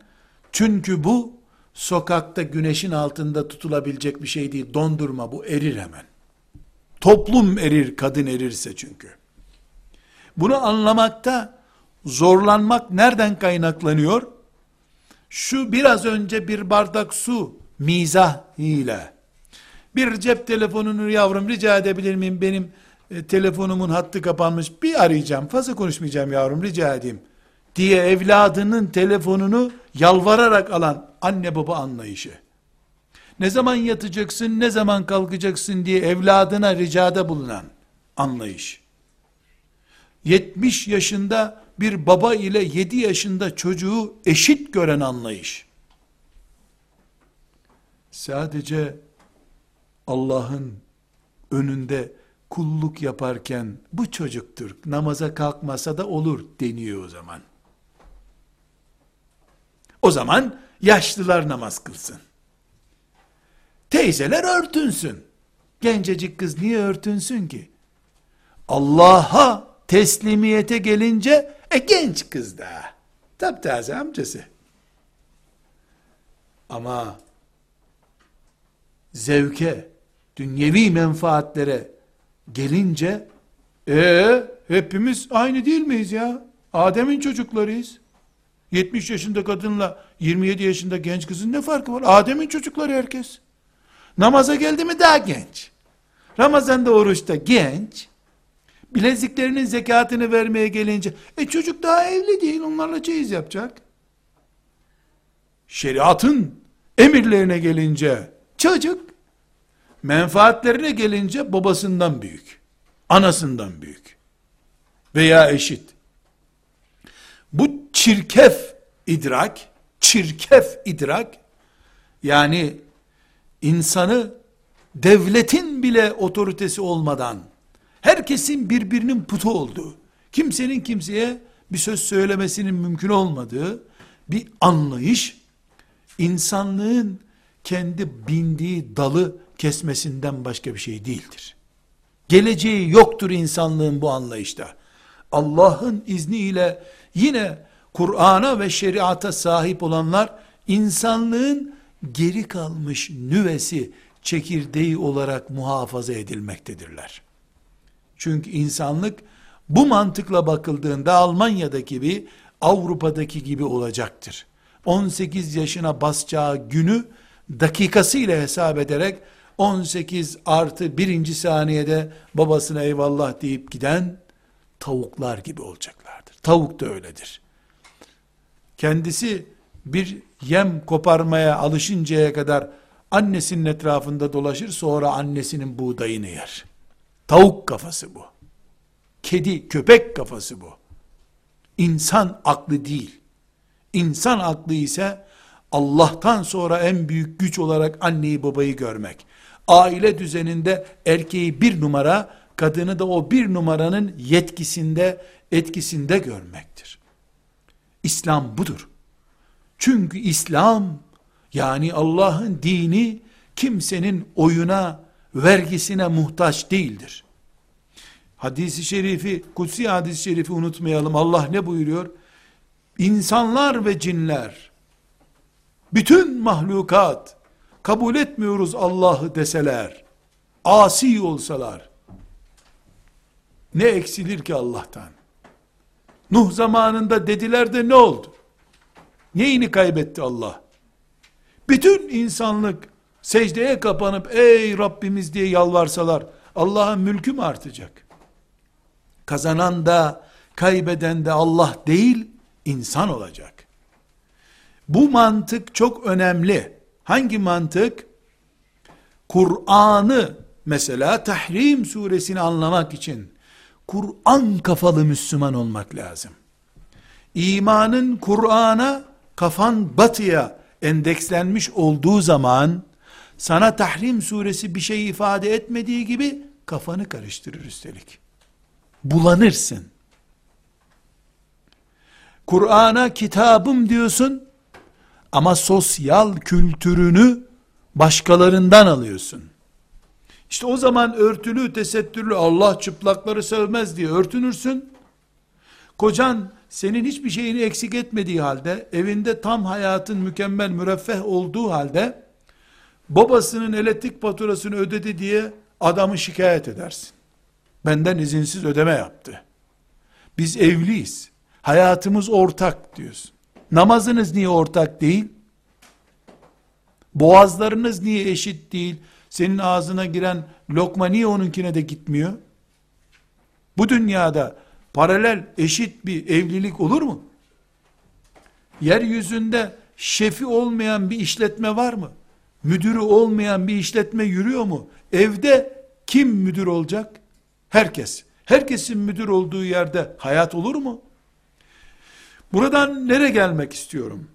Çünkü bu sokakta güneşin altında tutulabilecek bir şey değil. Dondurma bu erir hemen. Toplum erir, kadın erirse çünkü. Bunu anlamakta zorlanmak nereden kaynaklanıyor? Şu biraz önce bir bardak su mizah ile bir cep telefonunu yavrum rica edebilir miyim benim e, telefonumun hattı kapanmış bir arayacağım fazla konuşmayacağım yavrum rica edeyim diye evladının telefonunu yalvararak alan anne baba anlayışı. Ne zaman yatacaksın, ne zaman kalkacaksın diye evladına ricada bulunan anlayış. 70 yaşında bir baba ile 7 yaşında çocuğu eşit gören anlayış. Sadece Allah'ın önünde kulluk yaparken bu çocuktur, namaza kalkmasa da olur deniyor o zaman. O zaman yaşlılar namaz kılsın. Teyzeler örtünsün. Gencecik kız niye örtünsün ki? Allah'a teslimiyete gelince e genç kız da. Taptaze amcası. Ama zevke, dünyevi menfaatlere gelince e hepimiz aynı değil miyiz ya? Adem'in çocuklarıyız. 70 yaşında kadınla 27 yaşında genç kızın ne farkı var? Adem'in çocukları herkes. Namaza geldi mi daha genç. Ramazan'da oruçta genç. Bileziklerinin zekatını vermeye gelince, e çocuk daha evli değil, onlarla çeyiz yapacak. Şeriatın emirlerine gelince, çocuk, menfaatlerine gelince babasından büyük, anasından büyük veya eşit. Bu çirkef idrak, çirkef idrak, yani insanı devletin bile otoritesi olmadan, herkesin birbirinin putu olduğu, kimsenin kimseye bir söz söylemesinin mümkün olmadığı bir anlayış, insanlığın kendi bindiği dalı kesmesinden başka bir şey değildir. Geleceği yoktur insanlığın bu anlayışta. Allah'ın izniyle yine Kur'an'a ve şeriata sahip olanlar insanlığın geri kalmış nüvesi çekirdeği olarak muhafaza edilmektedirler. Çünkü insanlık bu mantıkla bakıldığında Almanya'daki gibi Avrupa'daki gibi olacaktır. 18 yaşına basacağı günü dakikasıyla hesap ederek 18 artı birinci saniyede babasına eyvallah deyip giden tavuklar gibi olacaklardır. Tavuk da öyledir. Kendisi bir yem koparmaya alışıncaya kadar annesinin etrafında dolaşır sonra annesinin buğdayını yer. Tavuk kafası bu. Kedi, köpek kafası bu. İnsan aklı değil. İnsan aklı ise Allah'tan sonra en büyük güç olarak anneyi babayı görmek. Aile düzeninde erkeği bir numara, kadını da o bir numaranın yetkisinde, etkisinde görmektir. İslam budur. Çünkü İslam, yani Allah'ın dini, kimsenin oyuna, vergisine muhtaç değildir. Hadisi şerifi, kutsi hadisi şerifi unutmayalım. Allah ne buyuruyor? insanlar ve cinler, bütün mahlukat, kabul etmiyoruz Allah'ı deseler, asi olsalar, ne eksilir ki Allah'tan? Nuh zamanında dediler de ne oldu? Neyini kaybetti Allah? Bütün insanlık secdeye kapanıp ey Rabbimiz diye yalvarsalar Allah'ın mülkü mü artacak? Kazanan da kaybeden de Allah değil insan olacak. Bu mantık çok önemli. Hangi mantık? Kur'an'ı mesela Tahrim suresini anlamak için Kur'an kafalı Müslüman olmak lazım. İmanın Kur'an'a kafan batıya endekslenmiş olduğu zaman sana Tahrim suresi bir şey ifade etmediği gibi kafanı karıştırır üstelik. Bulanırsın. Kur'an'a kitabım diyorsun ama sosyal kültürünü başkalarından alıyorsun. İşte o zaman örtülü, tesettürlü, Allah çıplakları sevmez diye örtünürsün. Kocan senin hiçbir şeyini eksik etmediği halde, evinde tam hayatın mükemmel, müreffeh olduğu halde, babasının elektrik faturasını ödedi diye adamı şikayet edersin. Benden izinsiz ödeme yaptı. Biz evliyiz. Hayatımız ortak diyorsun. Namazınız niye ortak değil? Boğazlarınız niye eşit değil? Senin ağzına giren lokma niye onunkine de gitmiyor? Bu dünyada paralel eşit bir evlilik olur mu? Yeryüzünde şefi olmayan bir işletme var mı? Müdürü olmayan bir işletme yürüyor mu? Evde kim müdür olacak? Herkes. Herkesin müdür olduğu yerde hayat olur mu? Buradan nereye gelmek istiyorum?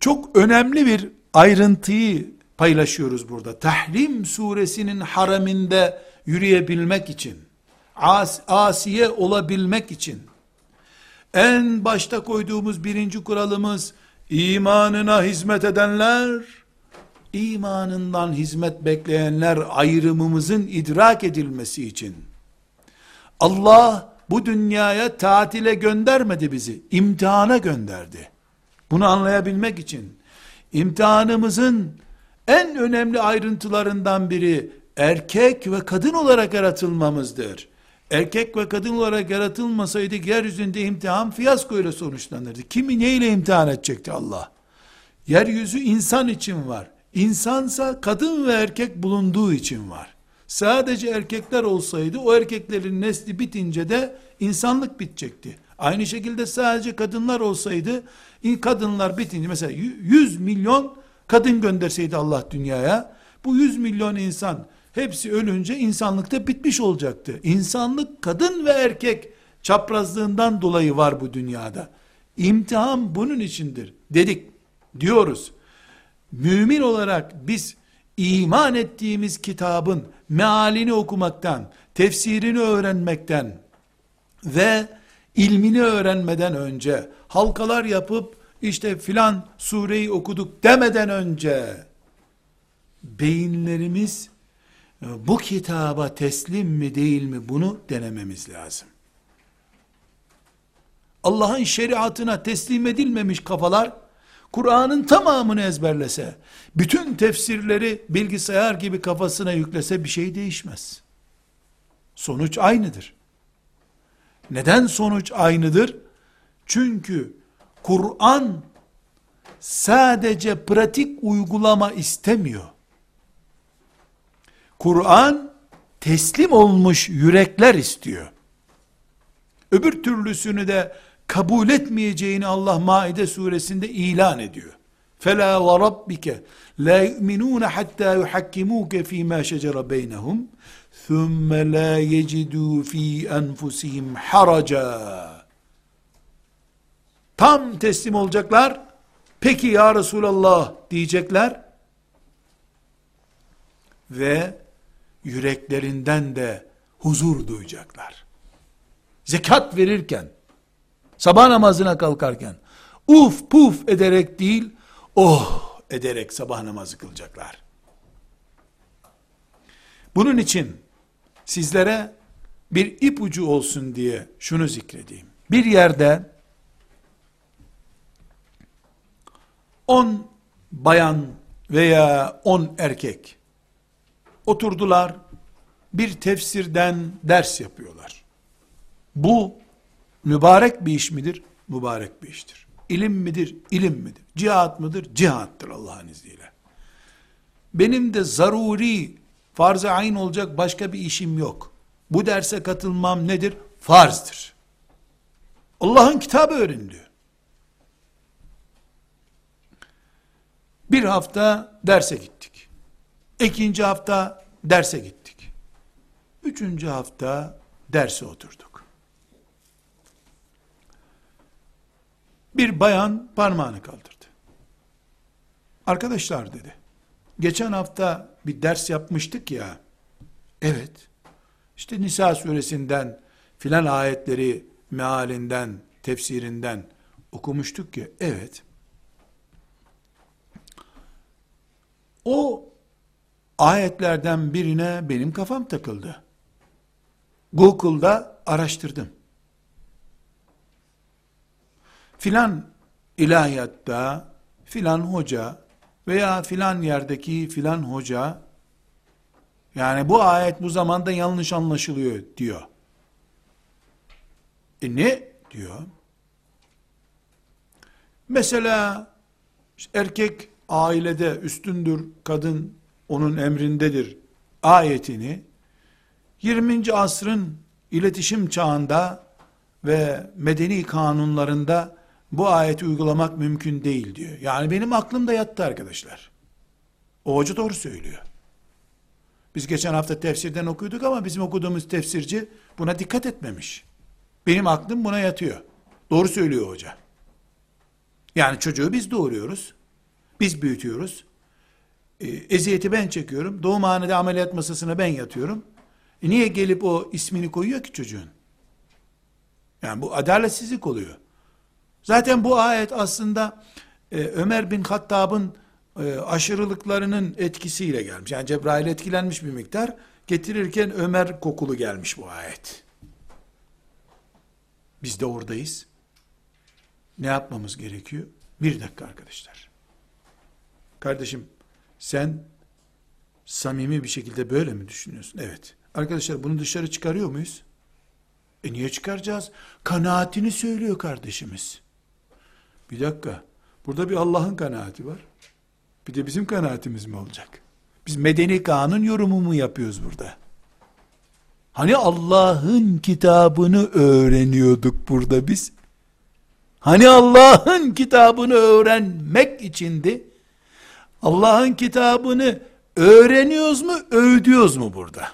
Çok önemli bir ayrıntıyı paylaşıyoruz burada. Tahrim suresinin haraminde yürüyebilmek için, as, asiye olabilmek için, en başta koyduğumuz birinci kuralımız, imanına hizmet edenler, imanından hizmet bekleyenler ayrımımızın idrak edilmesi için, Allah bu dünyaya tatile göndermedi bizi, imtihana gönderdi. Bunu anlayabilmek için, imtihanımızın en önemli ayrıntılarından biri erkek ve kadın olarak yaratılmamızdır. Erkek ve kadın olarak yaratılmasaydı yeryüzünde imtihan fiyasko ile sonuçlanırdı. Kimi neyle imtihan edecekti Allah? Yeryüzü insan için var. İnsansa kadın ve erkek bulunduğu için var. Sadece erkekler olsaydı o erkeklerin nesli bitince de insanlık bitecekti. Aynı şekilde sadece kadınlar olsaydı kadınlar bitince mesela 100 milyon kadın gönderseydi Allah dünyaya, bu 100 milyon insan hepsi ölünce insanlıkta bitmiş olacaktı. İnsanlık kadın ve erkek çaprazlığından dolayı var bu dünyada. İmtihan bunun içindir dedik diyoruz. Mümin olarak biz iman ettiğimiz kitabın mealini okumaktan, tefsirini öğrenmekten ve ilmini öğrenmeden önce halkalar yapıp işte filan sureyi okuduk demeden önce beyinlerimiz bu kitaba teslim mi değil mi bunu denememiz lazım. Allah'ın şeriatına teslim edilmemiş kafalar Kur'an'ın tamamını ezberlese, bütün tefsirleri bilgisayar gibi kafasına yüklese bir şey değişmez. Sonuç aynıdır. Neden sonuç aynıdır? Çünkü Kur'an sadece pratik uygulama istemiyor. Kur'an teslim olmuş yürekler istiyor. Öbür türlüsünü de kabul etmeyeceğini Allah Maide suresinde ilan ediyor. فَلَا وَرَبِّكَ لَا يُؤْمِنُونَ حَتَّى يُحَكِّمُوكَ ف۪ي مَا شَجَرَ بَيْنَهُمْ ثُمَّ لَا يَجِدُوا ف۪ي أَنْفُسِهِمْ حَرَجًا Tam teslim olacaklar. Peki ya Resulallah diyecekler. Ve yüreklerinden de huzur duyacaklar. Zekat verirken, sabah namazına kalkarken, uf puf ederek değil, oh ederek sabah namazı kılacaklar. Bunun için sizlere bir ipucu olsun diye şunu zikredeyim. Bir yerde on bayan veya on erkek oturdular, bir tefsirden ders yapıyorlar. Bu mübarek bir iş midir? Mübarek bir iştir. İlim midir? İlim midir? Cihat mıdır? Cihattır Allah'ın izniyle. Benim de zaruri, farz-ı ayn olacak başka bir işim yok. Bu derse katılmam nedir? Farzdır. Allah'ın kitabı öğren diyor. Bir hafta derse gittik. İkinci hafta derse gittik. Üçüncü hafta derse oturduk. Bir bayan parmağını kaldırdı. Arkadaşlar dedi. Geçen hafta bir ders yapmıştık ya. Evet. İşte Nisa suresinden filan ayetleri mealinden, tefsirinden okumuştuk ya. Evet. O ayetlerden birine benim kafam takıldı. Google'da araştırdım. Filan ilahiyatta filan hoca veya filan yerdeki filan hoca yani bu ayet bu zamanda yanlış anlaşılıyor diyor. E ne diyor? Mesela erkek ailede üstündür, kadın onun emrindedir ayetini 20. asrın iletişim çağında ve medeni kanunlarında bu ayeti uygulamak mümkün değil diyor. Yani benim aklımda yattı arkadaşlar. O hoca doğru söylüyor. Biz geçen hafta tefsirden okuyorduk ama bizim okuduğumuz tefsirci buna dikkat etmemiş. Benim aklım buna yatıyor. Doğru söylüyor hoca. Yani çocuğu biz doğuruyoruz. Biz büyütüyoruz. E, eziyeti ben çekiyorum. Doğumhanede ameliyat masasına ben yatıyorum. E niye gelip o ismini koyuyor ki çocuğun? Yani bu adaletsizlik oluyor. Zaten bu ayet aslında e, Ömer bin Hattab'ın e, aşırılıklarının etkisiyle gelmiş. Yani Cebrail etkilenmiş bir miktar. Getirirken Ömer kokulu gelmiş bu ayet. Biz de oradayız. Ne yapmamız gerekiyor? Bir dakika arkadaşlar. Kardeşim sen samimi bir şekilde böyle mi düşünüyorsun? Evet. Arkadaşlar bunu dışarı çıkarıyor muyuz? E niye çıkaracağız? Kanaatini söylüyor kardeşimiz. Bir dakika. Burada bir Allah'ın kanaati var. Bir de bizim kanaatimiz mi olacak? Biz medeni kanun yorumu mu yapıyoruz burada? Hani Allah'ın kitabını öğreniyorduk burada biz? Hani Allah'ın kitabını öğrenmek içindi? Allah'ın kitabını öğreniyoruz mu, övdüyoruz mu burada?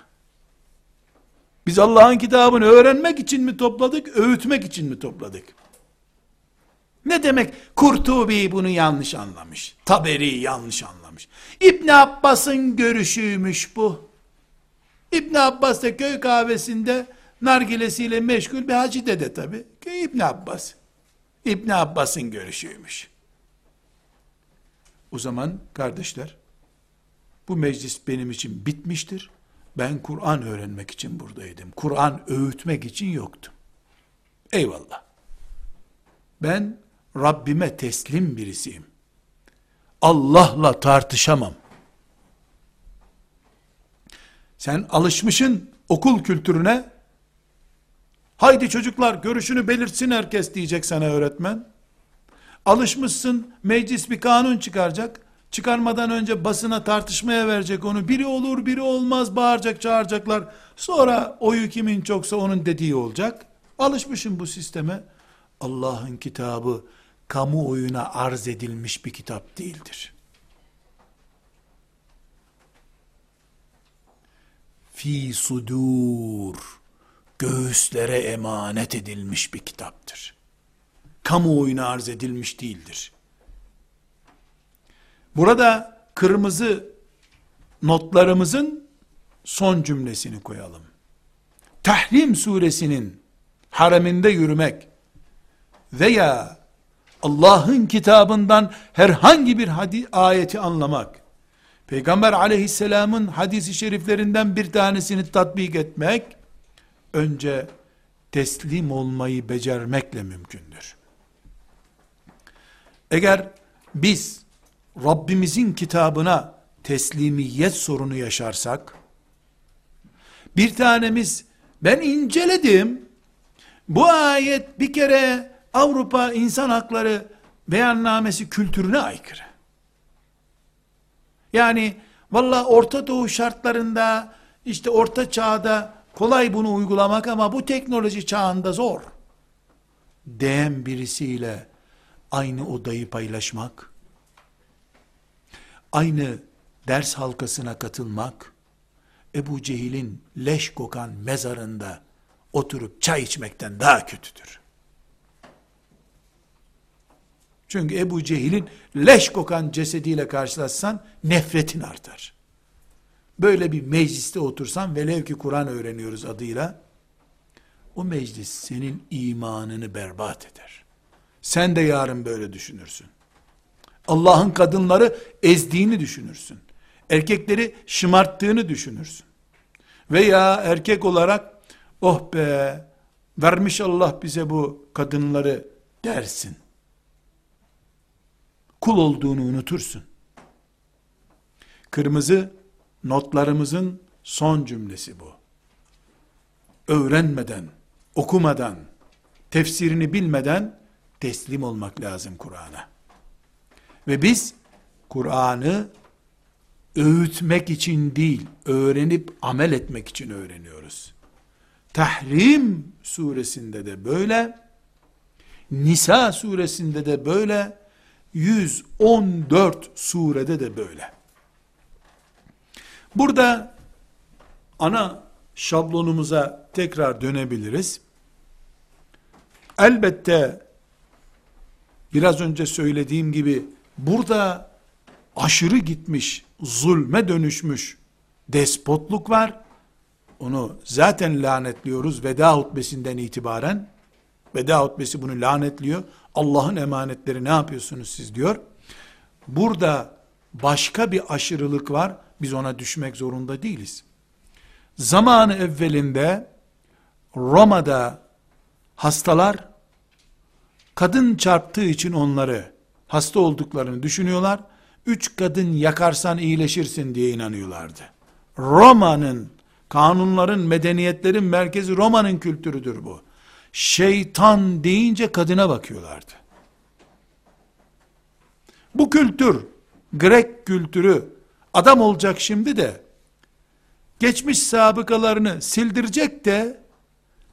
Biz Allah'ın kitabını öğrenmek için mi topladık, öğütmek için mi topladık? Ne demek? Kurtubi bunu yanlış anlamış. Taberi yanlış anlamış. İbn Abbas'ın görüşüymüş bu. İbn Abbas da köy kahvesinde nargilesiyle meşgul bir hacı dede tabi. İbn Abbas. İbn Abbas'ın görüşüymüş. O zaman kardeşler, bu meclis benim için bitmiştir. Ben Kur'an öğrenmek için buradaydım. Kur'an öğütmek için yoktum. Eyvallah. Ben Rabbime teslim birisiyim. Allah'la tartışamam. Sen alışmışın okul kültürüne. Haydi çocuklar görüşünü belirtsin herkes diyecek sana öğretmen. Alışmışsın meclis bir kanun çıkaracak. Çıkarmadan önce basına tartışmaya verecek onu. Biri olur biri olmaz bağıracak çağıracaklar. Sonra oyu kimin çoksa onun dediği olacak. Alışmışım bu sisteme. Allah'ın kitabı kamuoyuna arz edilmiş bir kitap değildir. Fi sudur göğüslere emanet edilmiş bir kitaptır. Kamuoyuna arz edilmiş değildir. Burada kırmızı notlarımızın son cümlesini koyalım. Tahrim suresinin hareminde yürümek veya Allah'ın kitabından herhangi bir hadis ayeti anlamak, Peygamber aleyhisselamın hadisi şeriflerinden bir tanesini tatbik etmek, önce teslim olmayı becermekle mümkündür. Eğer biz Rabbimizin kitabına teslimiyet sorunu yaşarsak, bir tanemiz ben inceledim, bu ayet bir kere Avrupa insan hakları beyannamesi kültürüne aykırı. Yani valla Orta Doğu şartlarında işte orta çağda kolay bunu uygulamak ama bu teknoloji çağında zor. Diyen birisiyle aynı odayı paylaşmak, aynı ders halkasına katılmak, Ebu Cehil'in leş kokan mezarında oturup çay içmekten daha kötüdür. Çünkü Ebu Cehil'in leş kokan cesediyle karşılaşsan nefretin artar. Böyle bir mecliste otursan velev ki Kur'an öğreniyoruz adıyla o meclis senin imanını berbat eder. Sen de yarın böyle düşünürsün. Allah'ın kadınları ezdiğini düşünürsün. Erkekleri şımarttığını düşünürsün. Veya erkek olarak oh be vermiş Allah bize bu kadınları dersin. Kul olduğunu unutursun. Kırmızı notlarımızın son cümlesi bu. Öğrenmeden, okumadan, tefsirini bilmeden teslim olmak lazım Kur'an'a. Ve biz Kur'an'ı öğütmek için değil, öğrenip amel etmek için öğreniyoruz. Tahrim suresinde de böyle, Nisa suresinde de böyle, 114 surede de böyle. Burada ana şablonumuza tekrar dönebiliriz. Elbette biraz önce söylediğim gibi burada aşırı gitmiş, zulme dönüşmüş despotluk var. Onu zaten lanetliyoruz veda hutbesinden itibaren. Veda hutbesi bunu lanetliyor. Allah'ın emanetleri ne yapıyorsunuz siz diyor. Burada başka bir aşırılık var. Biz ona düşmek zorunda değiliz. Zamanı evvelinde Roma'da hastalar kadın çarptığı için onları hasta olduklarını düşünüyorlar. Üç kadın yakarsan iyileşirsin diye inanıyorlardı. Roma'nın kanunların, medeniyetlerin merkezi Roma'nın kültürüdür bu. Şeytan deyince kadına bakıyorlardı. Bu kültür, Grek kültürü, adam olacak şimdi de, geçmiş sabıkalarını sildirecek de,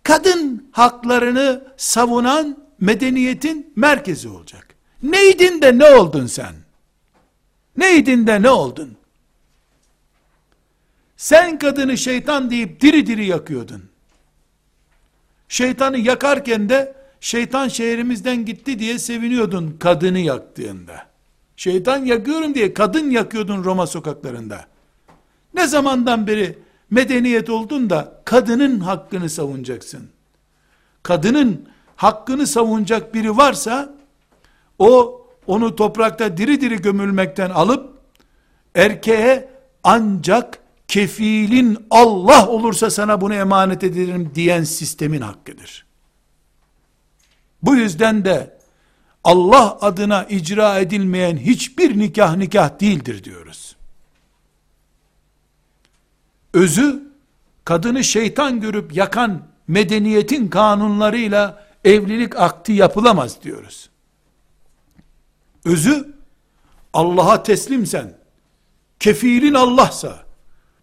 kadın haklarını savunan medeniyetin merkezi olacak. Neydin de ne oldun sen? Neydin de ne oldun? Sen kadını şeytan deyip diri diri yakıyordun. Şeytanı yakarken de şeytan şehrimizden gitti diye seviniyordun kadını yaktığında. Şeytan yakıyorum diye kadın yakıyordun Roma sokaklarında. Ne zamandan beri medeniyet oldun da kadının hakkını savunacaksın. Kadının hakkını savunacak biri varsa o onu toprakta diri diri gömülmekten alıp erkeğe ancak kefilin Allah olursa sana bunu emanet ederim diyen sistemin hakkıdır. Bu yüzden de Allah adına icra edilmeyen hiçbir nikah nikah değildir diyoruz. Özü kadını şeytan görüp yakan medeniyetin kanunlarıyla evlilik akti yapılamaz diyoruz. Özü Allah'a teslimsen, kefilin Allah'sa,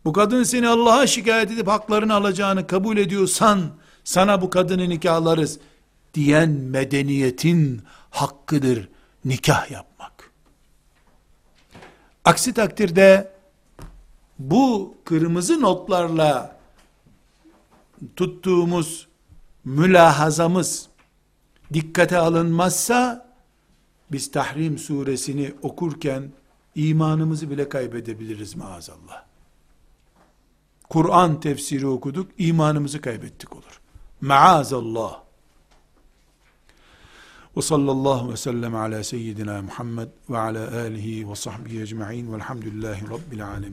bu kadın seni Allah'a şikayet edip haklarını alacağını kabul ediyorsan, sana bu kadını nikahlarız diyen medeniyetin hakkıdır nikah yapmak. Aksi takdirde bu kırmızı notlarla tuttuğumuz mülahazamız dikkate alınmazsa biz Tahrim suresini okurken imanımızı bile kaybedebiliriz maazallah. Kur'an tefsiri okuduk, imanımızı kaybettik olur. Maazallah. Ve sallallahu ve sellem ala seyyidina Muhammed ve ala alihi ve sahbihi ecma'in velhamdülillahi rabbil alemin.